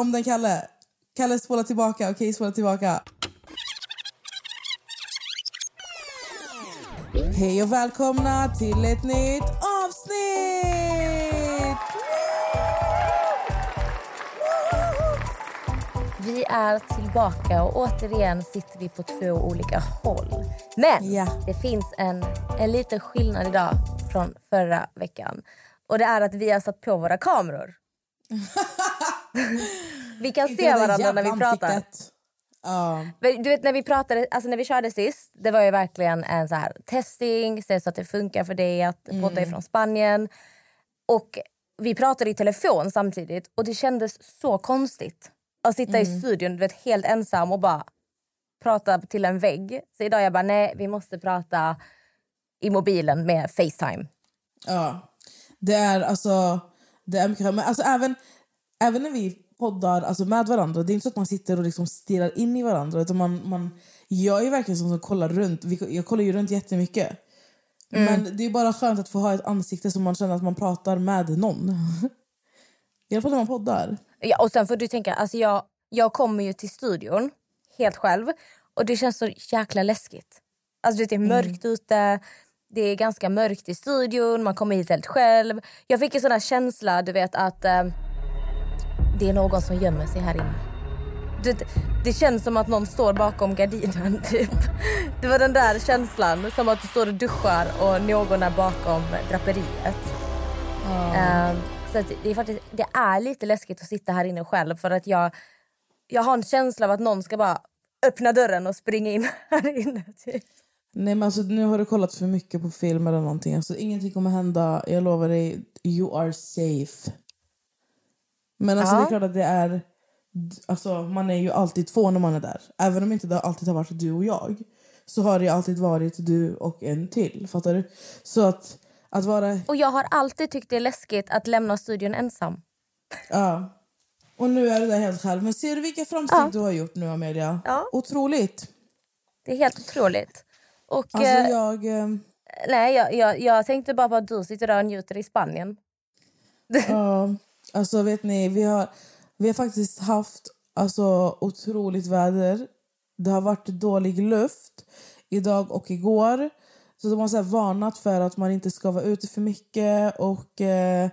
Om den, Kalle. Kalle, spola tillbaka. Okej, spola tillbaka. Hej och välkomna till ett nytt avsnitt! Vi är tillbaka och återigen sitter vi på två olika håll. Men Ja. det finns en, en liten skillnad idag från förra veckan. Och det är att vi har satt på våra kameror. vi kan se varandra när vi pratar. Men Du vet när vi pratade, alltså när vi körde sist, det var ju verkligen en så här testing, se så att det funkar för dig att podda ifrån Spanien. Och vi pratade i telefon samtidigt och det kändes så konstigt att sitta i studion du vet, helt ensam och bara prata till en vägg. Så idag jag bara nej, vi måste prata i mobilen med Facetime. Ja, det är alltså... Det är mycket, men alltså även, även när vi poddar alltså med varandra, det är inte så att man sitter och liksom stirrar in i varandra. Utan man, man, jag är verkligen som som kollar runt. Jag kollar ju runt jättemycket. Men det är bara skönt att få ha ett ansikte som man känner att man pratar med någon. I alla fall när man poddar. Ja, och sen får du tänka, alltså jag, jag kommer ju till studion helt själv och det känns så jäkla läskigt. Alltså det är mörkt ute, det är ganska mörkt i studion, man kommer hit helt själv. Jag fick en sån känsla, du vet att eh, det är någon som gömmer sig här inne. Du vet, det känns som att någon står bakom gardinen typ. Det var den där känslan, som att du står och duschar och någon är bakom draperiet. Ehm, så att det, är faktiskt, det är lite läskigt att sitta här inne själv för att jag, jag har en känsla av att någon ska bara öppna dörren och springa in här inne. Typ. Nej men alltså nu har du kollat för mycket på film eller någonting. Alltså, ingenting kommer hända. Jag lovar dig, you are safe. Men alltså Ja. det är klart att det är... Alltså man är ju alltid två när man är där. Även om inte det alltid har varit du och jag. Så har det alltid varit du och en till. Fattar du? Så att, att vara... Och jag har alltid tyckt det är läskigt att lämna studion ensam. Ja. Och nu är du där helt själv. Men ser du vilka framsteg Ja. du har gjort nu Amelia? Ja. Otroligt. Det är helt otroligt. Och, Alltså eh, jag... ehm, nej, jag, jag, jag tänkte bara på att du sitter där och njuter i Spanien. Ja, alltså vet ni, vi har, vi har faktiskt haft alltså, otroligt väder. Det har varit dålig luft idag och igår. Så de har så varnat för att man inte ska vara ute för mycket. Och eh,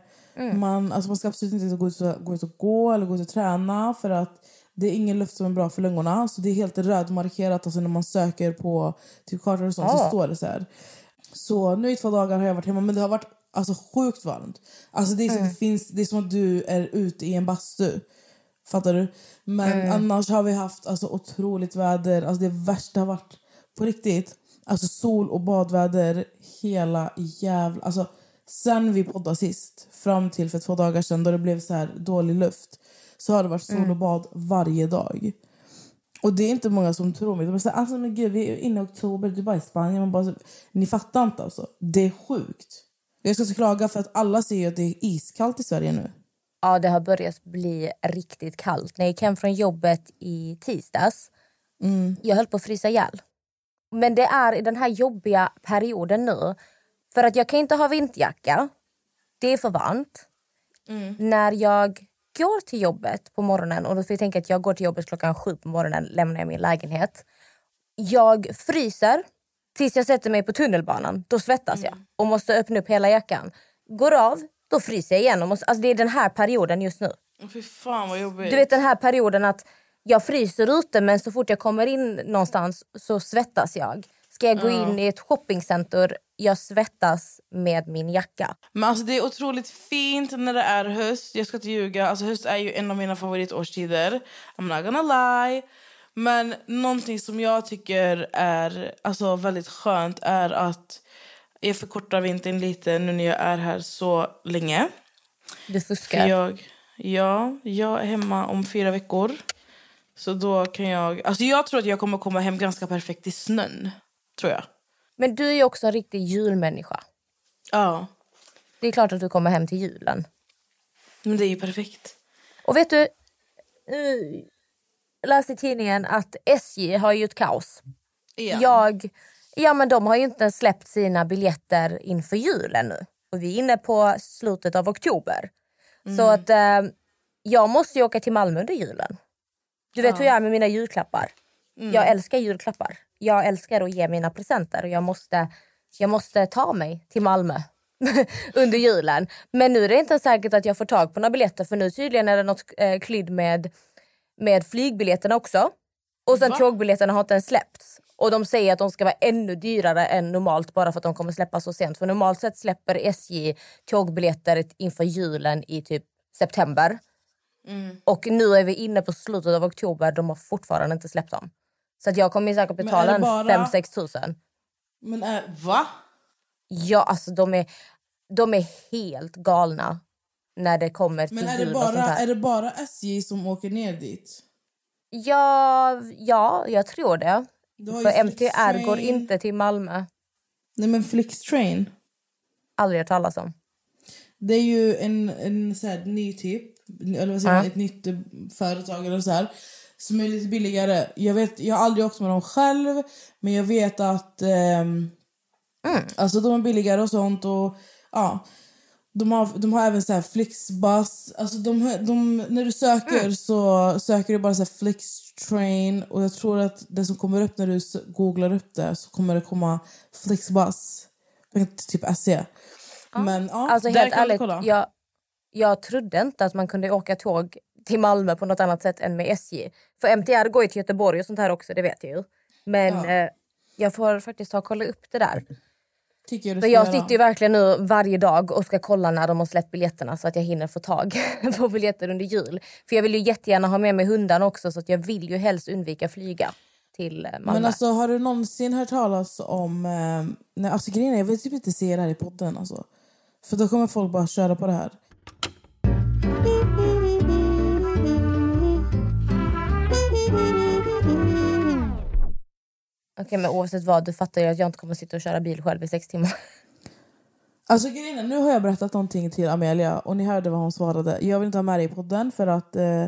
man, alltså man ska absolut inte gå ut, och, gå ut och gå eller gå ut och träna. För att det är ingen luft som är bra för lungorna. Så det är helt rödmarkerat alltså när man söker på typ kartor och sånt. Så Ja. står det så här. Så nu i två dagar har jag varit hemma men det har varit alltså, sjukt varmt. Alltså, det, är så, det, finns, det är som att du är ute i en bastu. Fattar du? Men annars har vi haft alltså, otroligt väder. Alltså, det värsta har varit på riktigt. Alltså sol och badväder hela jävla... Alltså, sen vi poddade sist, fram till för två dagar sedan då det blev så här dålig luft, så har det varit sol och bad varje dag. Och det är inte många som tror mig. De är så här, alltså men gud, vi är inne i oktober, du bara i Spanien. Man bara, ni fattar inte alltså. Det är sjukt. Jag ska inte klaga för att alla ser ju att det är iskallt i Sverige nu. Ja, det har börjat bli riktigt kallt. När jag gick hem från jobbet i tisdags, jag höll på att frysa ihjäl. Men det är i den här jobbiga perioden nu. För att jag kan inte ha vinterjacka. Det är för varmt. När jag går till jobbet på morgonen, och då får jag tänka att jag går till jobbet klockan sju på morgonen, lämnar jag min lägenhet. Jag fryser tills jag sätter mig på tunnelbanan. Då svettas jag och måste öppna upp hela jackan. Går av, då fryser jag igen. Och måste, alltså det är den här perioden just nu. Fy fan vad jobbigt. Du vet den här perioden att jag fryser ute men så fort jag kommer in någonstans så svettas jag. Ska jag gå in i ett shoppingcenter, jag svettas med min jacka. Men alltså det är otroligt fint när det är höst. Jag ska inte ljuga. Alltså höst är ju en av mina favoritårstider. I'm not gonna lie. Men någonting som jag tycker är alltså, väldigt skönt är att jag förkortar vintern lite nu när jag är här så länge. Du För fuskar. jag, ja, jag är hemma om fyra veckor. Så då kan jag... Alltså jag tror att jag kommer komma hem ganska perfekt i snön. Tror jag. Men du är ju också en riktig julmänniska. Ja, Det är klart att du kommer hem till julen. men det är ju perfekt. Och vet du, läste i tidningen att SJ har gjort kaos. Ja. Jag, ja men de har ju inte släppt sina biljetter inför julen nu. Och vi är inne på slutet av oktober. Så att eh, jag måste ju åka till Malmö under julen. Du vet hur jag är med mina julklappar. Jag älskar julklappar. Jag älskar att ge mina presenter och jag måste, jag måste ta mig till Malmö under julen. Men nu är det inte säkert att jag får tag på några biljetter för nu tydligen är det något eh, med, med flygbiljetterna också. Och sen tågbiljetterna har inte ens släppts. Och de säger att de ska vara ännu dyrare än normalt bara för att de kommer släppa så sent. För normalt sett släpper SJ tågbiljetter inför julen i typ september. Och nu är vi inne på slutet av oktober, de har fortfarande inte släppt dem. Så att jag kommer säkert betala en bara- 5-6 tusen. Men är, va? Ja, alltså de är, de är helt galna när det kommer till Men är det, bara, är det bara SJ som åker ner dit? Ja, ja, jag tror det. För MTR går inte till Malmö. Nej men Flixtrain. Aldrig hört talas om. Det är ju en, en så här, ny typ, eller vad säger Ja. ett nytt eh, företag eller så här, som är lite billigare. Jag, vet, jag har aldrig åkt med dem själv, men jag vet att ehm, alltså, de är billigare och sånt. Och, ja, de, har, de har även så här Flixbus. Alltså, de, de, när du söker så söker du bara så här Flixtrain och jag tror att det som kommer upp när du googlar upp det så kommer det komma Flixbus. Typ SE. Men ja, Alltså där helt kan du ärligt, kolla. jag, jag trodde inte att man kunde åka tåg till Malmö på något annat sätt än med SJ. För MTR går ju till Göteborg och sånt här också, det vet jag ju. Men eh, jag får faktiskt ta och kolla upp det där. Tycker jag sitter ju verkligen nu varje dag och ska kolla när de har släppt biljetterna så att jag hinner få tag på biljetter under jul. För jag vill ju jättegärna ha med mig hundarna också så att jag vill ju helst undvika flyga till eh, Malmö. Men alltså har du någonsin hört talas om... Eh, nej, alltså grejen är, jag vill typ inte se det här i podden alltså. För då kommer folk bara köra på det här. Okej men oavsett vad, du fattar ju att jag inte kommer sitta och köra bil själv i sex timmar. Alltså grejen nu har jag berättat någonting till Amelia och ni hörde vad hon svarade. Jag vill inte ha med det i podden för att eh,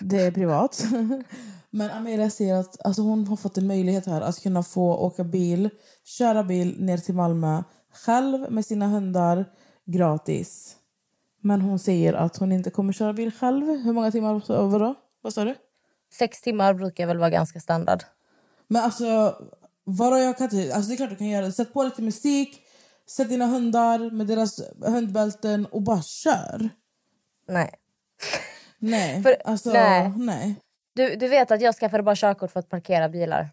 det är privat. Men Amelia säger att alltså, hon har fått en möjlighet här att kunna få åka bil, köra bil ner till Malmö själv med sina hundar gratis. Men hon säger att hon inte kommer köra bil själv. Hur många timmar? Vadå? Vad sa du? Sex timmar brukar väl vara ganska standard. Men alltså, vadå jag kan inte... Alltså det är klart du kan göra det. Sätt på lite musik, sätt dina hundar med deras hundbälten och bara kör. Nej. Nej, För- alltså nej. nej. Du, du vet att jag skaffade bara körkort för att parkera bilar.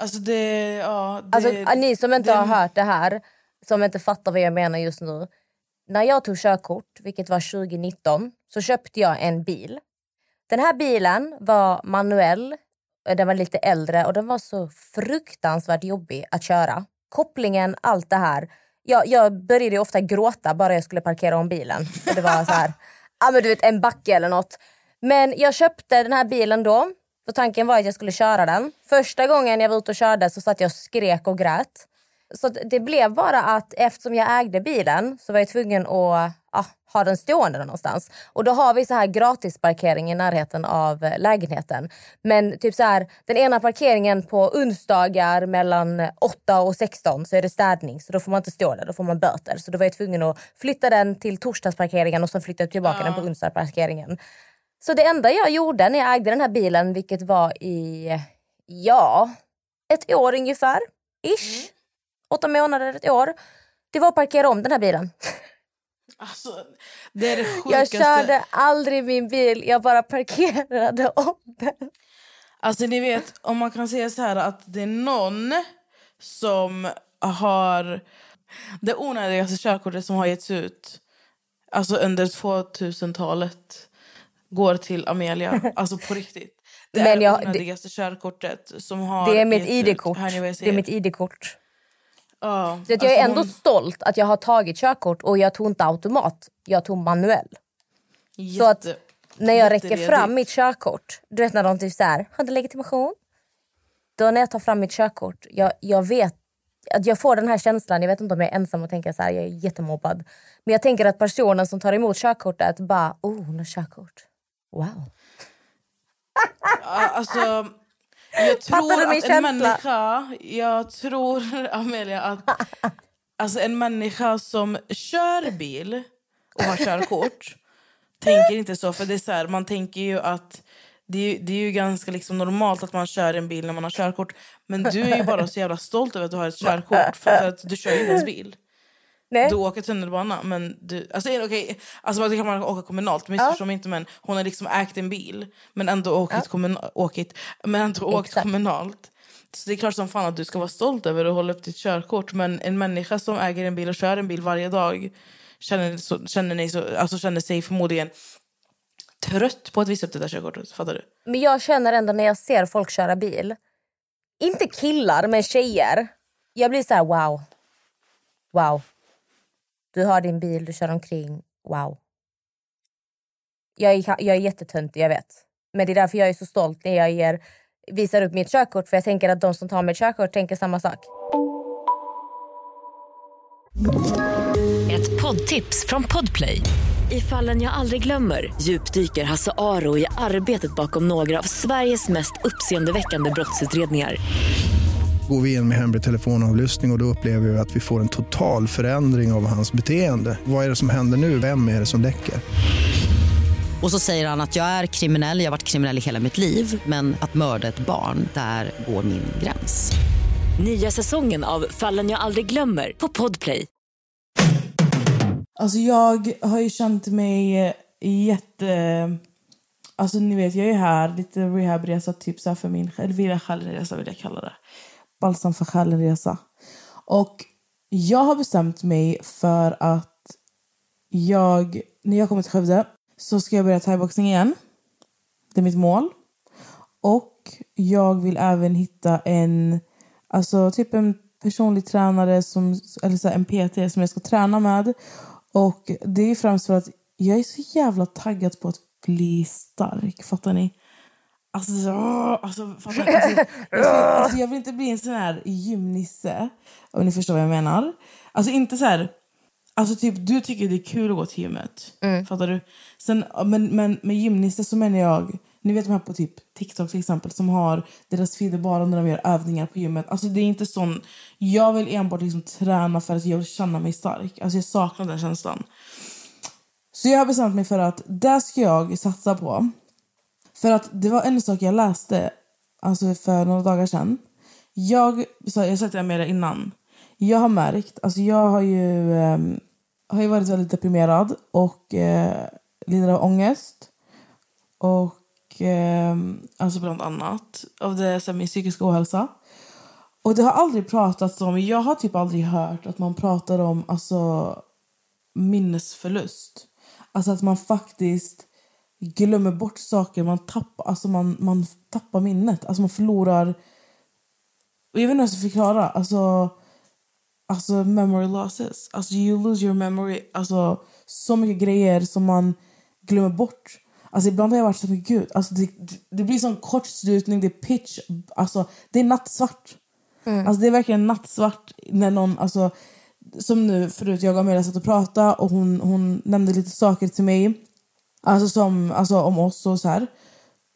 Alltså det, ja, det, Alltså, ni som inte det- har hört det här, som inte fattar vad jag menar just nu. När jag tog körkort, vilket var 2019, så köpte jag en bil. Den här bilen var manuell, Eh, den var lite äldre och den var så fruktansvärt jobbig att köra. Kopplingen, allt det här. Jag, jag började ofta gråta bara jag skulle parkera om bilen. Och det var så här, ja ah, men du vet en backe eller något. Men jag köpte den här bilen då, för tanken var att jag skulle köra den. Första gången jag var ute och körde så satt jag och skrek och grät. Så det blev bara att eftersom jag ägde bilen så var jag tvungen att ja, ha den stående någonstans. Och då har vi så här gratisparkering i närheten av eh, lägenheten. Men typ så här, den ena parkeringen på onsdagar mellan 8 och 16 så är det städning så då får man inte stå där, då får man böter. Så då var jag tvungen att flytta den till torsdagsparkeringen och sen flytta tillbaka den på onsdagsparkeringen. Så det enda jag gjorde när jag ägde den här bilen, vilket var i, ja, ett år ungefär, ish. Åtta månader, ett år. Det var att parkera om den här bilen. Alltså, det är det Jag sjukaste. körde aldrig min bil, jag bara parkerade om den. Alltså ni vet, om man kan säga så här att det är någon som har det onödigaste körkortet som har getts ut alltså under 2000-talet går till Amelia. Alltså på riktigt. Det Men är jag- det onödigaste körkortet som har Det är mitt. ID-kort. Jag Det är mitt ID-kort. Ja, Så att jag är alltså ändå hon- stolt att jag har tagit körkort och jag tog inte automat, jag tog manuell. Så att jätte- när jag räcker fram mitt körkort, du vet när de typ såhär, har du legitimation? Då när jag tar fram mitt körkort, jag, jag vet att jag får den här känslan, jag vet inte om jag är ensam och tänker så här, jag är jättemobbad. Men jag tänker att personen som tar emot körkortet bara, oh hon har körkort. Wow. Alltså, jag tror att en känsla? människa... Jag tror, Amelia, att alltså en människa som kör bil och har körkort tänker inte så. För det är så här, Man tänker ju att det är, ju- det är ju ganska liksom normalt att man kör en bil när man har körkort. Men du är ju bara så jävla stolt över att du har ett körkort. För, för att du kör ju inte ens bil. Nej. Du åker tunnelbana, men du... Alltså, okej, alltså, det kan man åka kommunalt, missförstå mig inte. Men hon har liksom ägt en bil, men ändå åkt, kommunal, åkt, men ändå åkt Exakt. kommunalt. Så det är klart som fan att du ska vara stolt över att hålla upp ditt körkort. Men en människa som äger en bil och kör en bil varje dag känner, så, känner, ni så, alltså, känner sig förmodligen trött på att visa upp det där körkortet. Fattar du? Men jag känner ändå när jag ser folk köra bil, inte killar men tjejer. Jag blir så här: wow. Wow. Du har din bil, du kör omkring. Wow. Jag är, jag är jättetöntig, jag vet. Men det är därför jag är så stolt när jag ger, visar upp mitt körkort. För jag tänker att de som tar mitt körkort tänker samma sak. Ett poddtips från Podplay. I fallen jag aldrig glömmer djupdyker Hasse Aro i arbetet bakom några av Sveriges mest uppseendeväckande brottsutredningar. Går vi in med hemlig telefonavlyssning och, och då upplever vi att vi får en total förändring av hans beteende. Vad är det som händer nu? Vem är det som läcker? Och så säger han att jag är kriminell, jag har varit kriminell i hela mitt liv men att mörda ett barn, där går min gräns. Nya säsongen av Fallen jag aldrig glömmer på Podplay. Alltså jag har ju känt mig jätte... Alltså ni vet, jag är här, lite rehabresa typ så här för min självresa vill jag kalla det. Balsam för själen-resa. Och jag har bestämt mig för att jag, när jag kommer till Skövde så ska jag börja thaiboxning igen. Det är mitt mål. Och jag vill även hitta en, alltså typ en personlig tränare, som, eller så en PT som jag ska träna med. Och det är främst för att jag är så jävla taggad på att bli stark. Fattar ni? Alltså, alltså? Alltså, jag, ska, alltså, jag vill inte bli en sån här gymnisse. Om ni förstår vad jag menar. Alltså inte så här... Alltså typ, du tycker det är kul att gå till gymmet. Fattar du? Sen, men, men med gymnisse så menar jag... Ni vet de här på typ TikTok till exempel som har deras feeder bara när de gör övningar på gymmet. Alltså det är inte sån... Jag vill enbart liksom träna för att jag vill känna mig stark. Alltså jag saknar den känslan. Så jag har bestämt mig för att det ska jag satsa på. För att det var en sak jag läste alltså för några dagar sedan. Jag, så jag sa med det innan. Jag har märkt, alltså jag har ju, ehm, har ju varit väldigt deprimerad och eh, lider av ångest. Och ehm, alltså bland annat av det, så här, min psykiska ohälsa. Och det har aldrig pratats om, jag har typ aldrig hört att man pratar om alltså minnesförlust. Alltså att man faktiskt glömmer bort saker, man tappar, alltså man, man tappar minnet. Alltså man förlorar... Och jag vet inte hur jag ska förklara. Alltså, alltså memory losses. Alltså you lose your memory. Alltså så mycket grejer som man glömmer bort. Alltså ibland har jag varit så men gud, alltså det, det, blir sån kortslutning, det är pitch, alltså det är nattsvart. Alltså det är verkligen nattsvart när någon, alltså som nu förut jag och Amelia satt och pratade och hon, hon nämnde lite saker till mig. Alltså som, alltså om oss och så här.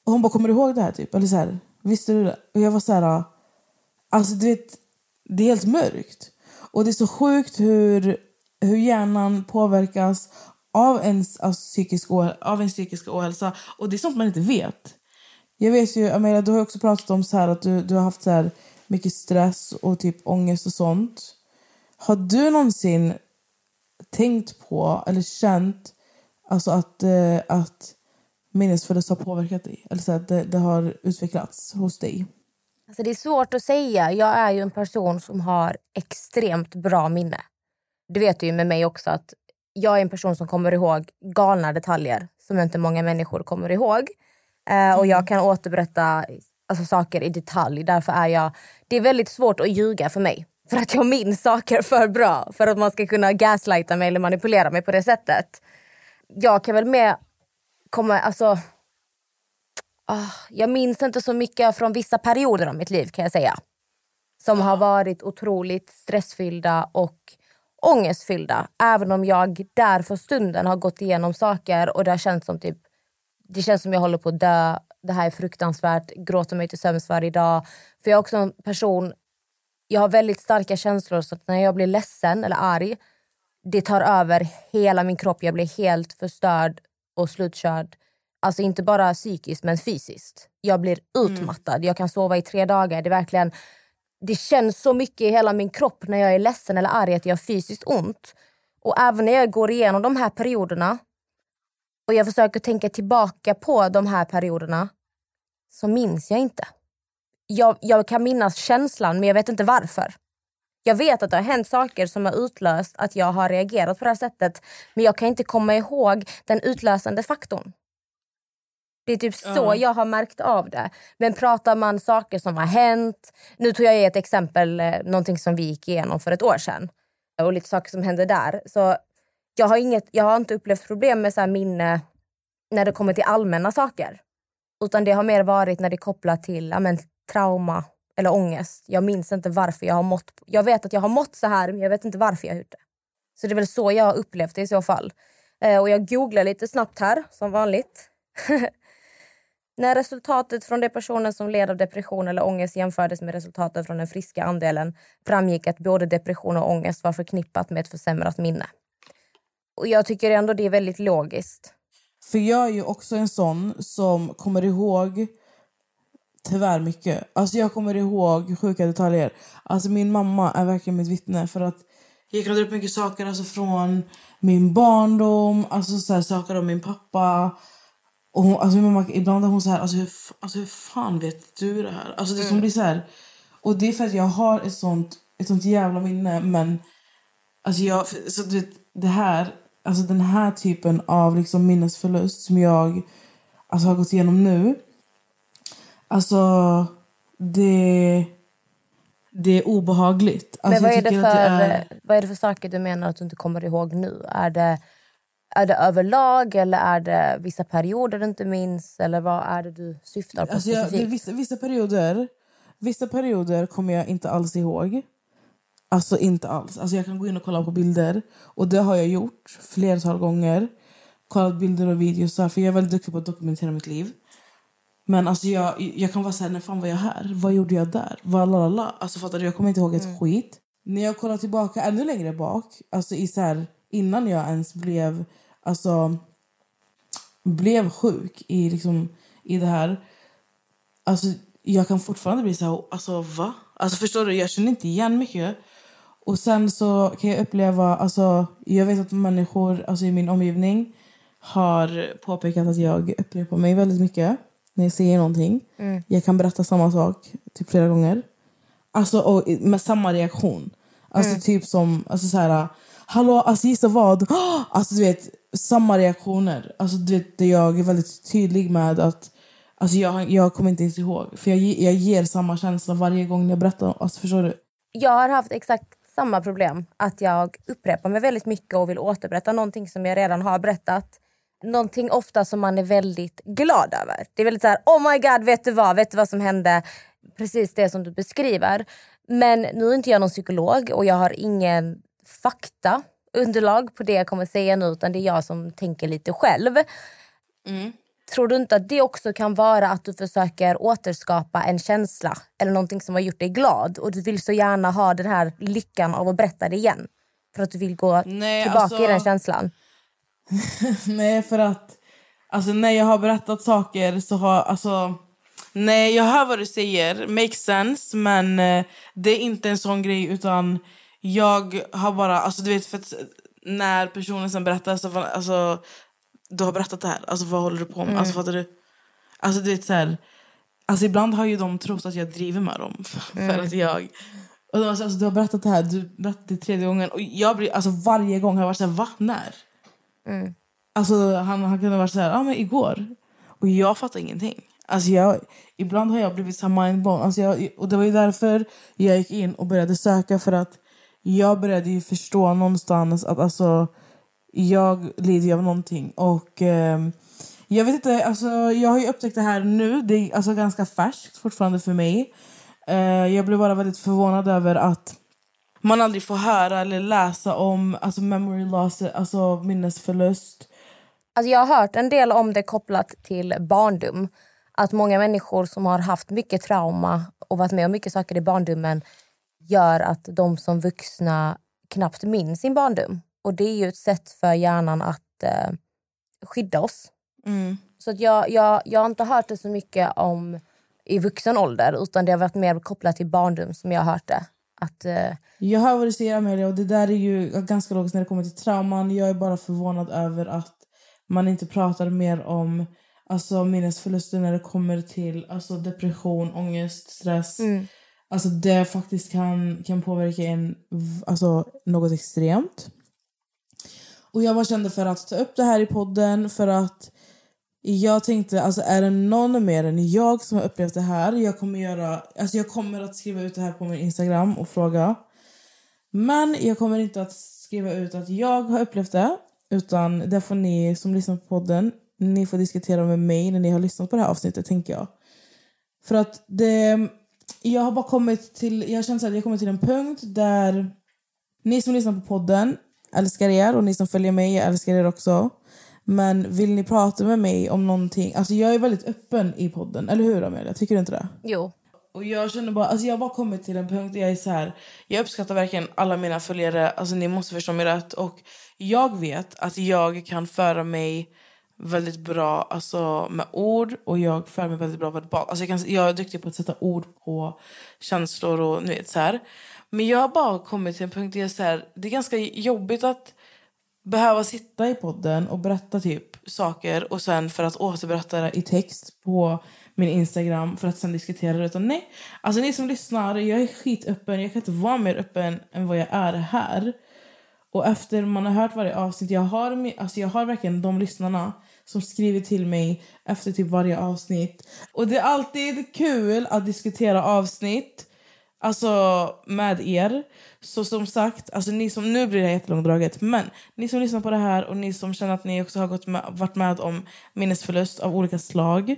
Och hon bara, kommer du ihåg det här typ? Eller så här, visste du det? Och jag var så här, alltså du vet, det är helt mörkt. Och det är så sjukt hur, hur hjärnan påverkas av ens alltså, psykisk, av ens psykiska ohälsa. Och det är sånt man inte vet. Jag vet ju, Amelia, du har ju också pratat om så här att du, du har haft så här mycket stress och typ ångest och sånt. Har du någonsin tänkt på eller känt alltså att, eh, att minnesförlust har påverkat dig? Eller så att det, det har utvecklats hos dig? Alltså det är svårt att säga. Jag är ju en person som har extremt bra minne. Du vet ju med mig också att jag är en person som kommer ihåg galna detaljer som inte många människor kommer ihåg. Eh, och jag kan återberätta alltså, saker i detalj. Därför är jag... Det är väldigt svårt att ljuga för mig. För att jag minns saker för bra. För att man ska kunna gaslighta mig eller manipulera mig på det sättet. Jag kan väl med komma... Alltså, ah, jag minns inte så mycket från vissa perioder av mitt liv kan jag säga. Som har varit otroligt stressfyllda och ångestfyllda. Även om jag där för stunden har gått igenom saker och det har känts som typ det känns som jag håller på att dö. Det här är fruktansvärt. Gråter mig till sömns varje dag. För jag är också en person, jag har väldigt starka känslor så att när jag blir ledsen eller arg, det tar över hela min kropp. Jag blir helt förstörd och slutkörd. Alltså inte bara psykiskt men fysiskt. Jag blir utmattad. Jag kan sova i tre dagar. Det är verkligen det känns så mycket i hela min kropp när jag är ledsen eller arg att jag har fysiskt ont. Och även när jag går igenom de här perioderna och jag försöker tänka tillbaka på de här perioderna så minns jag inte. Jag, jag kan minnas känslan men jag vet inte varför. Jag vet att det har hänt saker som har utlöst att jag har reagerat på det här sättet men jag kan inte komma ihåg den utlösande faktorn. Det är typ så Ja. jag har märkt av det. Men pratar man saker som har hänt. Nu tog jag ett exempel, eh, någonting som vi gick igenom för ett år sedan. Och lite saker som hände där. Så jag har, inget, jag har inte upplevt problem med så minne när det kommer till allmänna saker. Utan det har mer varit när det är kopplat till ja, men, trauma eller ångest. Jag minns inte varför jag har mått. Jag vet att jag har mått så här men jag vet inte varför jag har gjort det. Så det är väl så jag har upplevt det i så fall. Eh, och jag googlar lite snabbt här, som vanligt. När resultatet från de personer som led av depression eller ångest jämfördes med resultatet från den friska andelen framgick att både depression och ångest var förknippat med ett försämrat minne. Och jag tycker ändå det är väldigt logiskt. För jag är ju också en sån som kommer ihåg tyvärr mycket. Alltså jag kommer ihåg sjuka detaljer. Alltså min mamma är verkligen mitt vittne för att jag kan dra upp mycket saker alltså från min barndom, alltså så här, saker om min pappa. Och hon, alltså min mamma, ibland är hon så här, alltså hur, alltså hur fan vet du det här? Alltså det som blir så här. Och det är för att jag har ett sånt, ett sånt jävla minne men Alltså jag, så du vet, det här, alltså den här typen av liksom minnesförlust som jag alltså har gått igenom nu. Alltså det, det är obehagligt. Alltså Men vad är, det för, det är- vad är det för saker du menar att du inte kommer ihåg nu? Är det, är det överlag eller är det vissa perioder du inte minns? Eller vad är det du syftar på Alltså jag, det är vissa, vissa, perioder, vissa perioder kommer jag inte alls ihåg. Alltså inte alls. Alltså jag kan gå in och kolla på bilder. Och det har jag gjort flertal gånger. Kollat bilder och videos. För jag är väldigt duktig på att dokumentera mitt liv. Men alltså jag, jag kan vara såhär, när fan var jag här? Vad gjorde jag där? Vad lalala? Alltså fattar du? Jag kommer inte ihåg ett skit. När jag kollar tillbaka ännu längre bak, alltså i så här, innan jag ens blev, alltså, blev sjuk i, liksom, i det här. Alltså, jag kan fortfarande bli så här, alltså va? Alltså förstår du, jag känner inte igen mycket. Och sen så kan jag uppleva, alltså jag vet att människor alltså, i min omgivning har påpekat att jag upprepar mig väldigt mycket när jag säger någonting. Mm. Jag kan berätta samma sak typ flera gånger. Alltså och med samma reaktion. Alltså Mm. typ som, alltså så här, hallå, alltså gissa vad? Alltså du vet, samma reaktioner. Alltså du vet, jag är väldigt tydlig med att Alltså jag, jag kommer inte ens ihåg. För jag, jag ger samma känsla varje gång jag berättar. Alltså förstår du? Jag har haft exakt samma problem. Att jag upprepar mig väldigt mycket och vill återberätta någonting som jag redan har berättat. Någonting ofta som man är väldigt glad över. Det är väldigt så här, oh my god, vet du vad? Vet du vad som hände? Precis det som du beskriver. Men nu är inte jag någon psykolog och jag har ingen fakta underlag på det jag kommer säga nu utan det är jag som tänker lite själv. Tror du inte att det också kan vara att du försöker återskapa en känsla eller någonting som har gjort dig glad och du vill så gärna ha den här lyckan av att berätta det igen? För att du vill gå Nej, tillbaka alltså- i den känslan. Nej, för att alltså, när jag har berättat saker så har... Alltså, nej, jag hör vad du säger. Makes sense. Men eh, det är inte en sån grej. Utan jag har bara... Alltså, du vet, för att, när personen sen berättar, så, alltså, du har berättat det här, alltså vad håller du på med? Mm. Alltså fattar du? Alltså du vet så här, alltså ibland har ju de trott att jag driver med dem för Mm. att jag och de alltså, du har berättat det här, du berättade det tredje gången och jag blir, alltså varje gång har jag varit så här, va? När? Mm. Alltså han, han kunde ha varit så här, ja men igår. Och jag fattar ingenting. Alltså jag, ibland har jag blivit så mindblown. Alltså jag, och det var ju därför jag gick in och började söka för att jag började ju förstå någonstans att alltså jag lider av någonting. Och eh, jag vet inte, alltså jag har ju upptäckt det här nu. Det är alltså ganska färskt fortfarande för mig. Eh, jag blev bara väldigt förvånad över att man aldrig får höra eller läsa om alltså memory loss, alltså minnesförlust. Alltså jag har hört en del om det kopplat till barndom. Att många människor som har haft mycket trauma och varit med om mycket saker i barndomen gör att de som vuxna knappt minns sin barndom. Och det är ju ett sätt för hjärnan att eh, skydda oss. Mm. Så att jag, jag, jag har inte hört det så mycket om i vuxen ålder utan det har varit mer kopplat till barndom som jag har hört det. Att, eh, Jag hör vad du säger Amelia och det där är ju ganska logiskt när det kommer till trauman. Jag är bara förvånad över att man inte pratar mer om alltså, minnesförluster när det kommer till alltså, depression, ångest, stress. Mm. Alltså det faktiskt kan, kan påverka en alltså, något extremt. Och jag bara kände för att ta upp det här i podden för att jag tänkte, alltså är det någon mer än jag som har upplevt det här? Jag kommer, göra, alltså jag kommer att skriva ut det här på min Instagram och fråga. Men jag kommer inte att skriva ut att jag har upplevt det. Utan det får ni som lyssnar på podden, ni får diskutera med mig när ni har lyssnat på det här avsnittet tänker jag. För att det, jag har bara kommit till, jag känner att jag kommit till en punkt där ni som lyssnar på podden älskar er och ni som följer mig jag älskar er också. Men vill ni prata med mig om någonting, alltså jag är väldigt öppen i podden, eller hur Amelia? Tycker du inte det? jo. Och jag känner bara, alltså jag har bara kommit till en punkt där jag är så här. Jag uppskattar verkligen alla mina följare, alltså ni måste förstå mig rätt. Och jag vet att jag kan föra mig väldigt bra alltså, med ord och jag för mig väldigt bra verbalt. Alltså jag, kan, jag är duktig på att sätta ord på känslor och ni vet så här. Men jag har bara kommit till en punkt där jag så här, det är ganska jobbigt att behöva sitta i podden och berätta typ saker och sen för att återberätta det i text på min Instagram för att sen diskutera det. Utan nej, alltså ni som lyssnar, jag är skitöppen. Jag kan inte vara mer öppen än vad jag är här. Och efter man har hört varje avsnitt, jag har, alltså jag har verkligen de lyssnarna som skriver till mig efter typ varje avsnitt. Och det är alltid kul att diskutera avsnitt alltså med er. Så som sagt, alltså ni som, nu blir det här jättelångdraget, men ni som lyssnar på det här och ni som känner att ni också har gått med, varit med om minnesförlust av olika slag.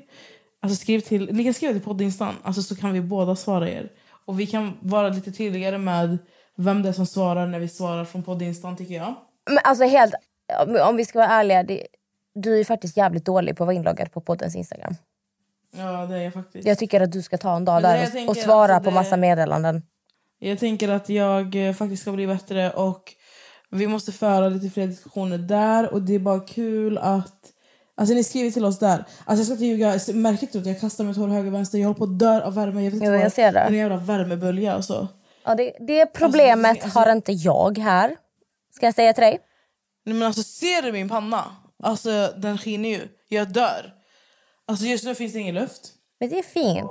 Alltså skriv till, ni kan skriva till poddinstan, alltså så kan vi båda svara er. Och vi kan vara lite tydligare med vem det är som svarar när vi svarar från poddinstan tycker jag. Men alltså helt, om vi ska vara ärliga, det, du är faktiskt jävligt dålig på att vara inloggad på poddens Instagram. Ja det är jag faktiskt. Jag tycker att du ska ta en dag det där och, och svara alltså, på det- massa meddelanden. Jag tänker att jag eh, faktiskt ska bli bättre och vi måste föra lite fler diskussioner där och det är bara kul att Alltså ni skriver till oss där. Alltså jag ska inte ljuga, märkligt ut jag kastar mitt hår höger och vänster. Jag håller på att dö av värme. Jag vet inte Jo, jag ser det. är en jävla värmebölja alltså. Ja, det, det problemet alltså- har inte jag här. Ska jag säga till dig? Nej, men alltså ser du min panna? Alltså den skiner ju. Jag dör. Alltså just nu finns det ingen luft. Men det är fint.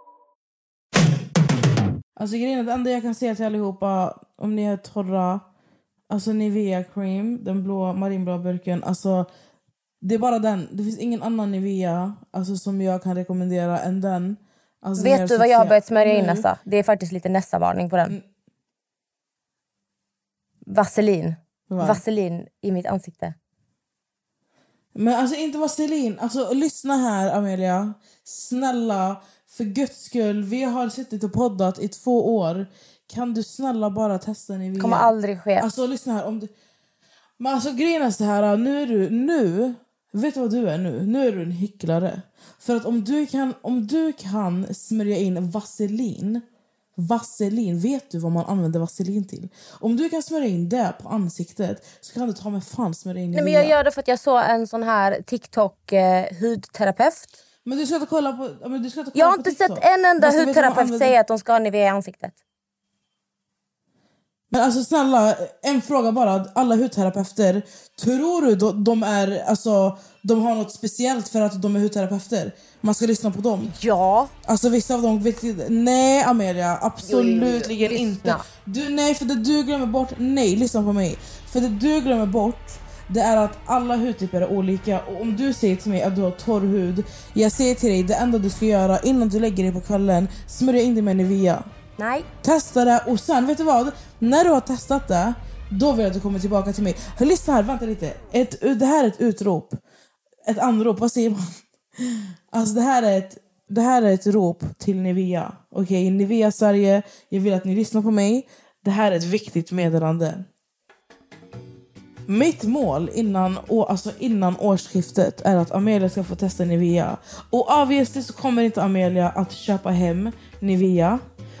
Alltså grejen det enda jag kan säga till allihopa, om ni är torra, alltså Nivea cream, den blå, marinblå burken, alltså det är bara den. Det finns ingen annan Nivea alltså, som jag kan rekommendera än den. Alltså, Vet du vad jag har börjat smörja in Nessa? Det är faktiskt lite Nessa-varning på den. Mm. Vaselin. Va? Vaselin i mitt ansikte. Men alltså inte vaselin. Alltså lyssna här Amelia. Snälla, för guds skull. Vi har suttit och poddat i två år. kan du snälla bara testa Nivea? kommer aldrig ske. Alltså lyssna här. Om du... Men alltså grejen är så här, nu är du... Nu, vet du vad du är nu? Nu är du en hycklare. För att om du kan, om du kan smörja in vaselin Vaselin, vet du vad man använder vaselin till? Om du kan smörja in det på ansiktet så kan du ta med fan smörja in Nej, men jag gör det för att jag såg en sån här TikTok eh, hudterapeut. Men du ska inte kolla på, ja, men du ska inte kolla Jag har inte sett en enda hudterapeut säga att de ska ha Nivea i ansiktet. Men alltså snälla, en fråga bara. Alla hudterapeuter, tror du de, de är, alltså, de har något speciellt för att de är hudterapeuter? Man ska lyssna på dem? Ja. Alltså vissa av dem Nej Amelia, absolut Jo, jo, jo. Inte. Du, nej för det du glömmer bort, nej lyssna på mig. För det du glömmer bort det är att alla hudtyper är olika och om du säger till mig att du har torr hud, jag säger till dig det enda du ska göra innan du lägger dig på kvällen, smörja in dig med Nivea. Nej. Testa det och sen, vet du vad? När du har testat det, då vill jag att du kommer tillbaka till mig. Hör, Lyssna här, vänta lite. Ett, det här är ett utrop. Ett anrop, vad säger man? Alltså det här är ett, det här är ett rop till Nivea. Okej, Nivea Sverige, jag vill att ni lyssnar på mig. Det här är ett viktigt meddelande. Mitt mål innan, alltså innan årsskiftet är att Amelia ska få testa Nivea. Och obviously så kommer inte Amelia att köpa hem Nivea.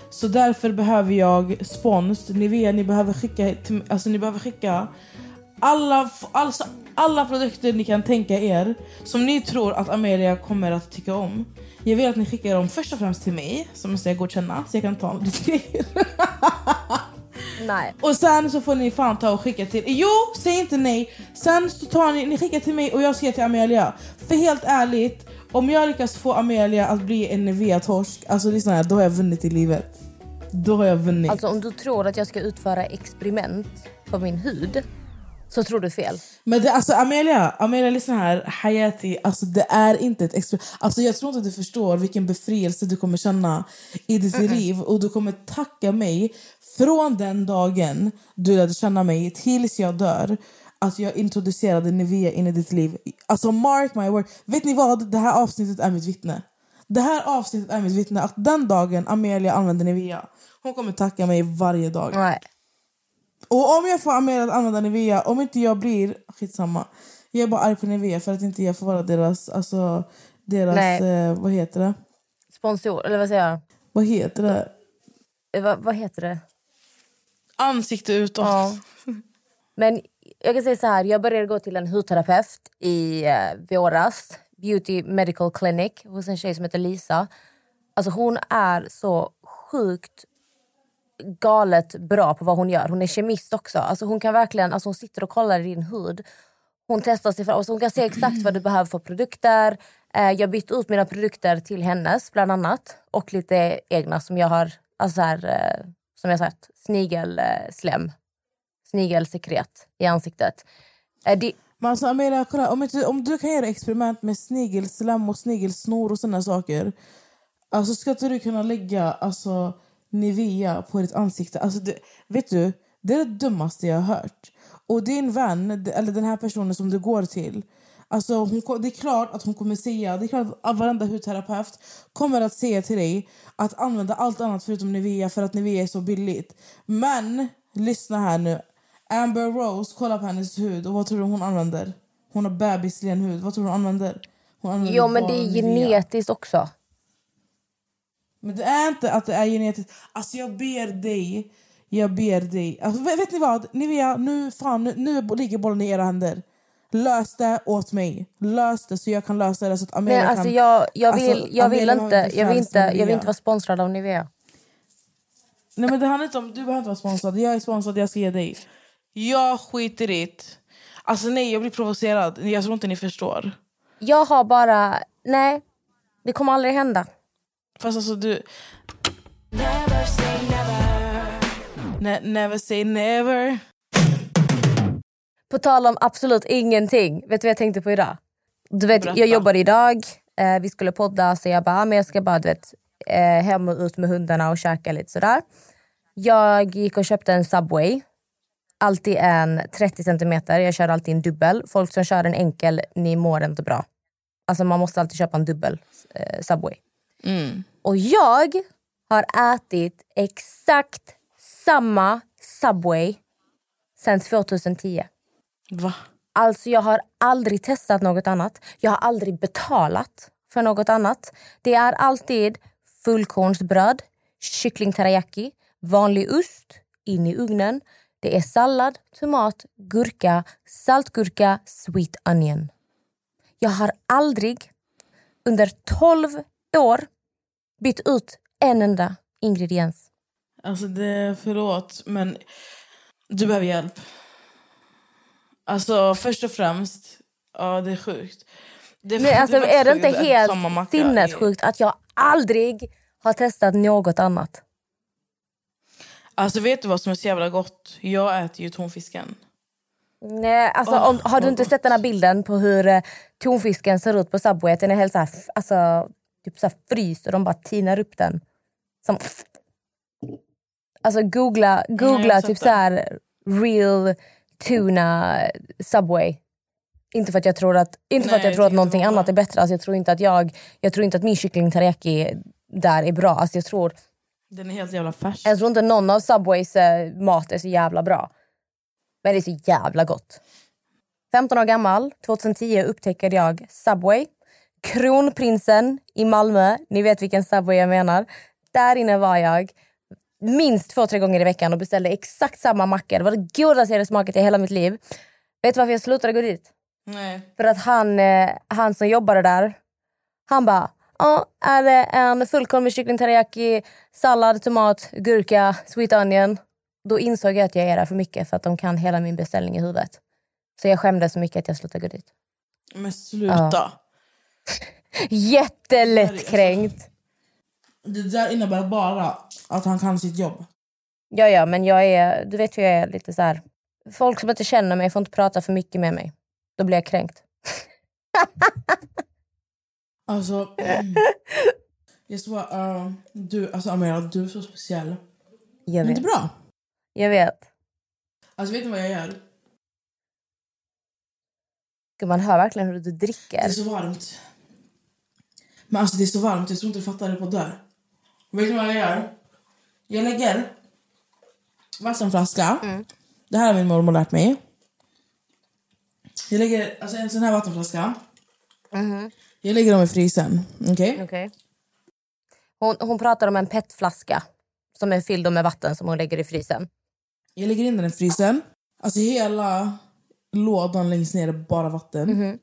Så därför behöver jag spons. Nivea, ni behöver skicka, alltså ni behöver skicka alla, alltså alla produkter ni kan tänka er som ni tror att Amelia kommer att tycka om. Jag vill att ni skickar dem först och främst till mig, som måste jag godkänna så jag kan ta lite grejer. Nej. Och sen så får ni fan ta och skicka till... Jo, säg inte nej. Sen så tar ni, ni skickar till mig och jag ge till Amelia. För helt ärligt, om jag lyckas få Amelia att bli en Nivea-torsk, alltså lyssna här, då har jag vunnit i livet. Då har jag vunnit. Alltså om du tror att jag ska utföra experiment på min hud så tror du fel. Men det, alltså Amelia, Amelia lyssna här. Hayati, alltså det är inte ett experiment. Alltså jag tror inte att du förstår vilken befrielse du kommer känna i ditt liv. Och du kommer tacka mig från den dagen du lärde känna mig tills jag dör. Att jag introducerade Nivea in i ditt liv. Alltså mark my word. Vet ni vad? Det här avsnittet är mitt vittne. Det här avsnittet är mitt vittne. Att den dagen Amelia använde Nivea, hon kommer tacka mig varje dag. Nej. Och om jag får Amelia att använda Nivea, om inte jag blir... Skitsamma. Jag är bara arg på Nivea för att inte jag får vara deras... Alltså, deras... Eh, vad heter det? Sponsor, eller vad säger jag? Vad heter det? Eh, Vad, vad heter det? Ansikte utåt. Ja. Men jag kan säga så här, jag började gå till en hudterapeut i eh, våras. Beauty Medical Clinic hos en tjej som heter Lisa. Alltså hon är så sjukt galet bra på vad hon gör. Hon är kemist också. Alltså hon kan verkligen, alltså hon sitter och kollar i din hud. Hon testar sig fram. Alltså hon kan se exakt vad du behöver för produkter. Eh, jag bytte ut mina produkter till hennes bland annat. Och lite egna som jag har, alltså här, eh, som jag sagt, snigelslem. Snigelsekret i ansiktet. Det, Men alltså Amelia, kolla, om, inte, om du kan göra experiment med snigelslem och snigelsnor och såna saker. Alltså ska inte du kunna lägga alltså, Nivea på ditt ansikte? Alltså, det, vet du, det är det dummaste jag har hört. Och din vän, eller den här personen som du går till. Alltså hon, det är klart att hon kommer säga, det är klart att varenda hudterapeut kommer att säga till dig att använda allt annat förutom Nivea för att Nivea är så billigt. Men, lyssna här nu. Amber Rose, kolla på hennes hud och vad tror du hon använder? Hon har bebislen hud, vad tror du hon använder? Hon använder jo men det är Nivea. genetiskt också. Men det är inte att det är genetiskt. Alltså jag ber dig. Jag ber dig. Alltså, vet, vet ni vad? Nivea, nu, fan, nu, nu ligger bollen i era händer. Lös det åt mig. Lös det så jag kan lösa det så att Amelia Men alltså kan... jag, jag vill, Alltså, jag vill inte, jag vill inte, jag vill inte vara sponsrad av Nivea. Nej men det handlar inte om, du behöver inte vara sponsrad. Jag är sponsrad, jag ska ge dig. Jag skiter i det. Alltså nej, jag blir provocerad. Jag tror inte ni förstår. Jag har bara, nej, det kommer aldrig hända. Fast alltså du... Never say never. Ne- never say never. På tal om absolut ingenting. Vet du vad jag tänkte på idag? Du vet, Berätta. jag jobbade idag, eh, vi skulle podda så jag bara, ah, men jag ska bara du vet, eh, hem och ut med hundarna och käka lite sådär. Jag gick och köpte en Subway. Alltid en 30 centimeter. Jag kör alltid en dubbel. Folk som kör en enkel, ni mår inte bra. Alltså man måste alltid köpa en dubbel eh, Subway. Mm. Och jag har ätit exakt samma Subway sen 2010. Va? Alltså jag har aldrig testat något annat. Jag har aldrig betalat för något annat. Det är alltid fullkornsbröd, kyckling teriyaki, vanlig ost, in i ugnen. Det är sallad, tomat, gurka, saltgurka, sweet onion. Jag har aldrig under 12 år bytt ut en enda ingrediens. Alltså det, förlåt, men du behöver hjälp. Alltså först och främst, ja det är sjukt. Det Men alltså, faktiskt är det inte helt är- sinnessjukt att jag aldrig har testat något annat? Alltså vet du vad som är så jävla gott? Jag äter ju tonfisken. Nej, alltså, Åh, om, har du inte sett den här bilden på hur eh, tonfisken ser ut på Subway? Den är helt så här, alltså, typ så här fryst och de bara tinar upp den. Som, alltså googla, googla sett typ det. så här real tuna Subway. Inte för att jag tror att, inte för Nej, att jag tror att någonting annat är bättre. Alltså, jag, tror inte att jag, jag tror inte att min kyckling teriyaki där är bra. Alltså, jag, tror, Den är helt jävla färsk. jag tror inte någon av Subways eh, mat är så jävla bra. Men det är så jävla gott. 15 år gammal, 2010 upptäckte jag Subway. Kronprinsen i Malmö, ni vet vilken Subway jag menar. Där inne var jag minst två, tre gånger i veckan och beställde exakt samma macka. Det var det godaste jag hade smakat i hela mitt liv. Vet du varför jag slutade gå dit? Nej. För att han, eh, han som jobbade där, han bara Ja, är det en fullkorn med kyckling teriyaki, sallad, tomat, gurka, sweet onion. Då insåg jag att jag är där för mycket för att de kan hela min beställning i huvudet. Så jag skämdes så mycket att jag slutade gå dit. Men sluta. Ja. Jättelättkränkt. Det där innebär bara att han kan sitt jobb. Ja, ja, men jag är, du vet hur jag är lite så här. Folk som inte känner mig får inte prata för mycket med mig. Då blir jag kränkt. Alltså, mm. jag svär, uh, du, alltså Amira, du är så speciell. Jag vet. det är bra. Jag vet. Alltså vet ni vad jag gör? Gud, Man hör verkligen hur du Det dricker. är så varmt. Men alltså det är så varmt, jag tror inte du fattar det på där. Vet ni vad jag gör? Jag lägger vattenflaska. Det här har min mormor lärt mig. Jag lägger alltså en sån här vattenflaska. Jag lägger dem i frysen. Okej? Okej. Hon, hon pratar om en petflaska som är fylld med vatten som hon lägger i frysen. Jag lägger in den i frysen. Alltså hela lådan längst ner är bara vatten.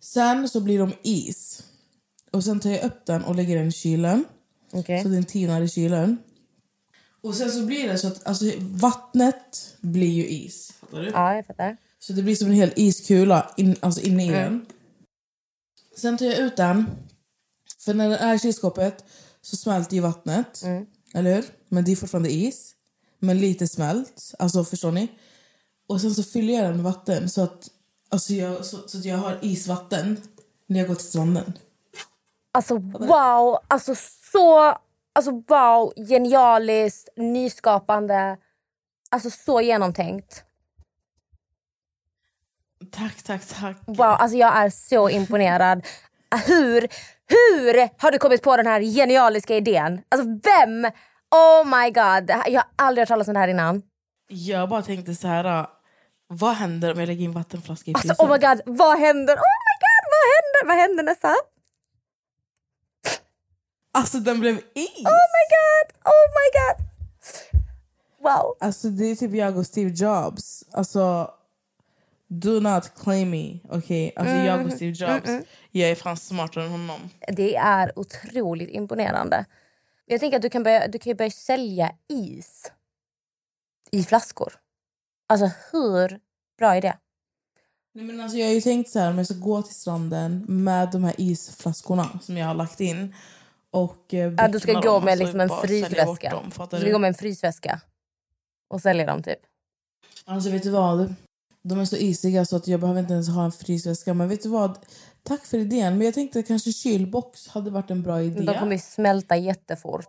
Sen så blir de is. Och sen tar jag upp den och lägger den i kylen. Okej. Så den tinar i kylen. Och sen så blir det så att alltså, vattnet blir ju is. Fattar du? Ja, jag fattar. Så det blir som en hel iskula in, alltså inne i den. Sen tar jag ut den. För när den är i kylskåpet så smälter ju vattnet. Eller hur? Men det är fortfarande is. Men lite smält. Alltså förstår ni? Och sen så fyller jag den med vatten så att, alltså jag, så, så att jag har isvatten när jag går till stranden. Alltså wow! Alltså så... Alltså wow! Genialiskt, nyskapande. Alltså så genomtänkt. Tack, tack, tack. Wow, alltså jag är så imponerad. Hur, hur har du kommit på den här genialiska idén? Alltså vem? Oh my god, jag har aldrig hört talas om det här innan. Jag bara tänkte så här. äh, Vad händer om jag lägger in vattenflaska i Alltså frysen? oh my god, vad händer? Oh my god, vad händer? Vad händer Nessa? Alltså den blev is! Oh my god, oh my god. Wow. Alltså det är typ jag och Steve Jobs. Alltså, do not claim me. Okej, alltså Mm, jag och Steve Jobs. Jag är fan smartare än honom. Det är otroligt imponerande. Jag tänker att du kan börja, du kan ju börja sälja is i flaskor. Alltså hur bra är det? Nej, men alltså, jag har ju tänkt så här om jag ska gå till stranden med de här isflaskorna som jag har lagt in. Och eh, Ja, du ska gå med alltså, liksom en frysväska. dem, Du ska gå med en frysväska och sälja dem typ. Alltså vet du vad? De är så isiga så att jag behöver inte ens ha en frysväska. Men vet du vad? Tack för idén. Men jag tänkte att kanske kylbox hade varit en bra idé. De kommer ju smälta jättefort.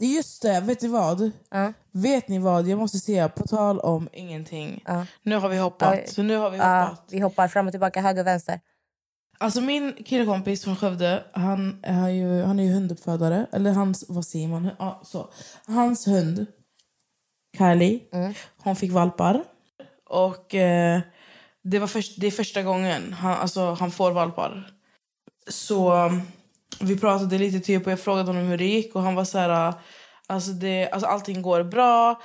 Just det, vet ni vad? Vet ni vad? Jag måste säga, på tal om ingenting. Nu har vi hoppat. Ja. Så nu har vi Ja, hoppat. vi hoppar fram och tillbaka, höger och vänster. Alltså min killkompis från Skövde, han är ju, han är ju hunduppfödare. Eller hans, vad säger man? Ja, så. Hans hund, Kylie, hon fick valpar. Och eh, det, var först, det är första gången han, alltså, han får valpar. Så vi pratade lite typ och jag frågade honom hur det gick och han var så här, uh, alltså, det, alltså allting går bra.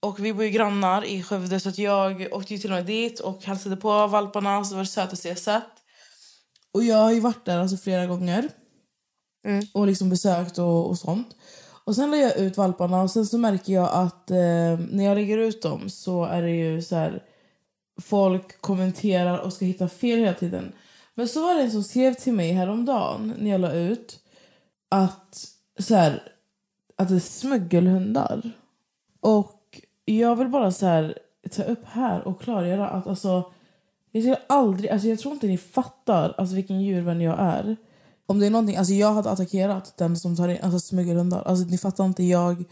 Och vi bor ju grannar i Skövde så att jag åkte till och med dit och hälsade på valparna så det var det sötaste jag sett. Och jag har ju varit där alltså flera gånger. Och liksom besökt och, och sånt. Och sen lägger jag ut valparna och sen så märker jag att eh, när jag lägger ut dem så är det ju så här folk kommenterar och ska hitta fel hela tiden. Men så var det en som skrev till mig häromdagen när jag la ut att så här, att det är smuggelhundar. Och jag vill bara så här ta upp här och klargöra att alltså jag skulle aldrig, alltså jag tror inte ni fattar alltså vilken djurvän jag är. Om det är någonting, alltså jag hade attackerat den som tar in alltså smuggelhundar. Alltså ni fattar inte, jag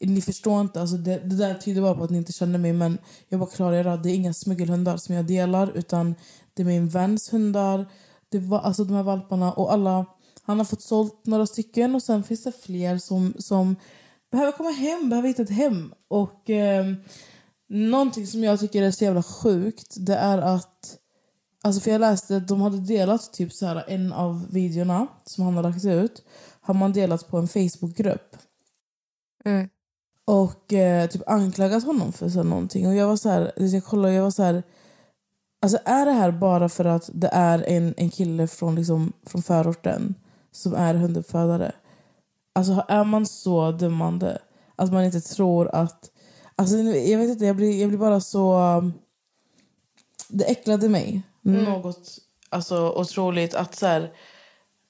ni förstår inte, alltså det, det där tyder bara på att ni inte känner mig men jag bara klargöra att det är inga smuggelhundar som jag delar utan det är min väns hundar. Det var alltså de här valparna och alla, han har fått sålt några stycken och sen finns det fler som, som behöver komma hem, behöver hitta ett hem. Och eh, någonting som jag tycker är så jävla sjukt det är att Alltså för jag läste att de hade delat typ så här en av videorna som han har lagt ut. Har man delat på en Facebookgrupp. Mm. Och eh, typ anklagat honom för så någonting. Och jag var så här, jag kollade jag var så här. Alltså är det här bara för att det är en, en kille från, liksom, från förorten som är hunduppfödare? Alltså är man så dömande att man inte tror att... Alltså jag vet inte, jag blir, jag blir bara så... um, Det äcklade mig Mm. något alltså, otroligt att så här,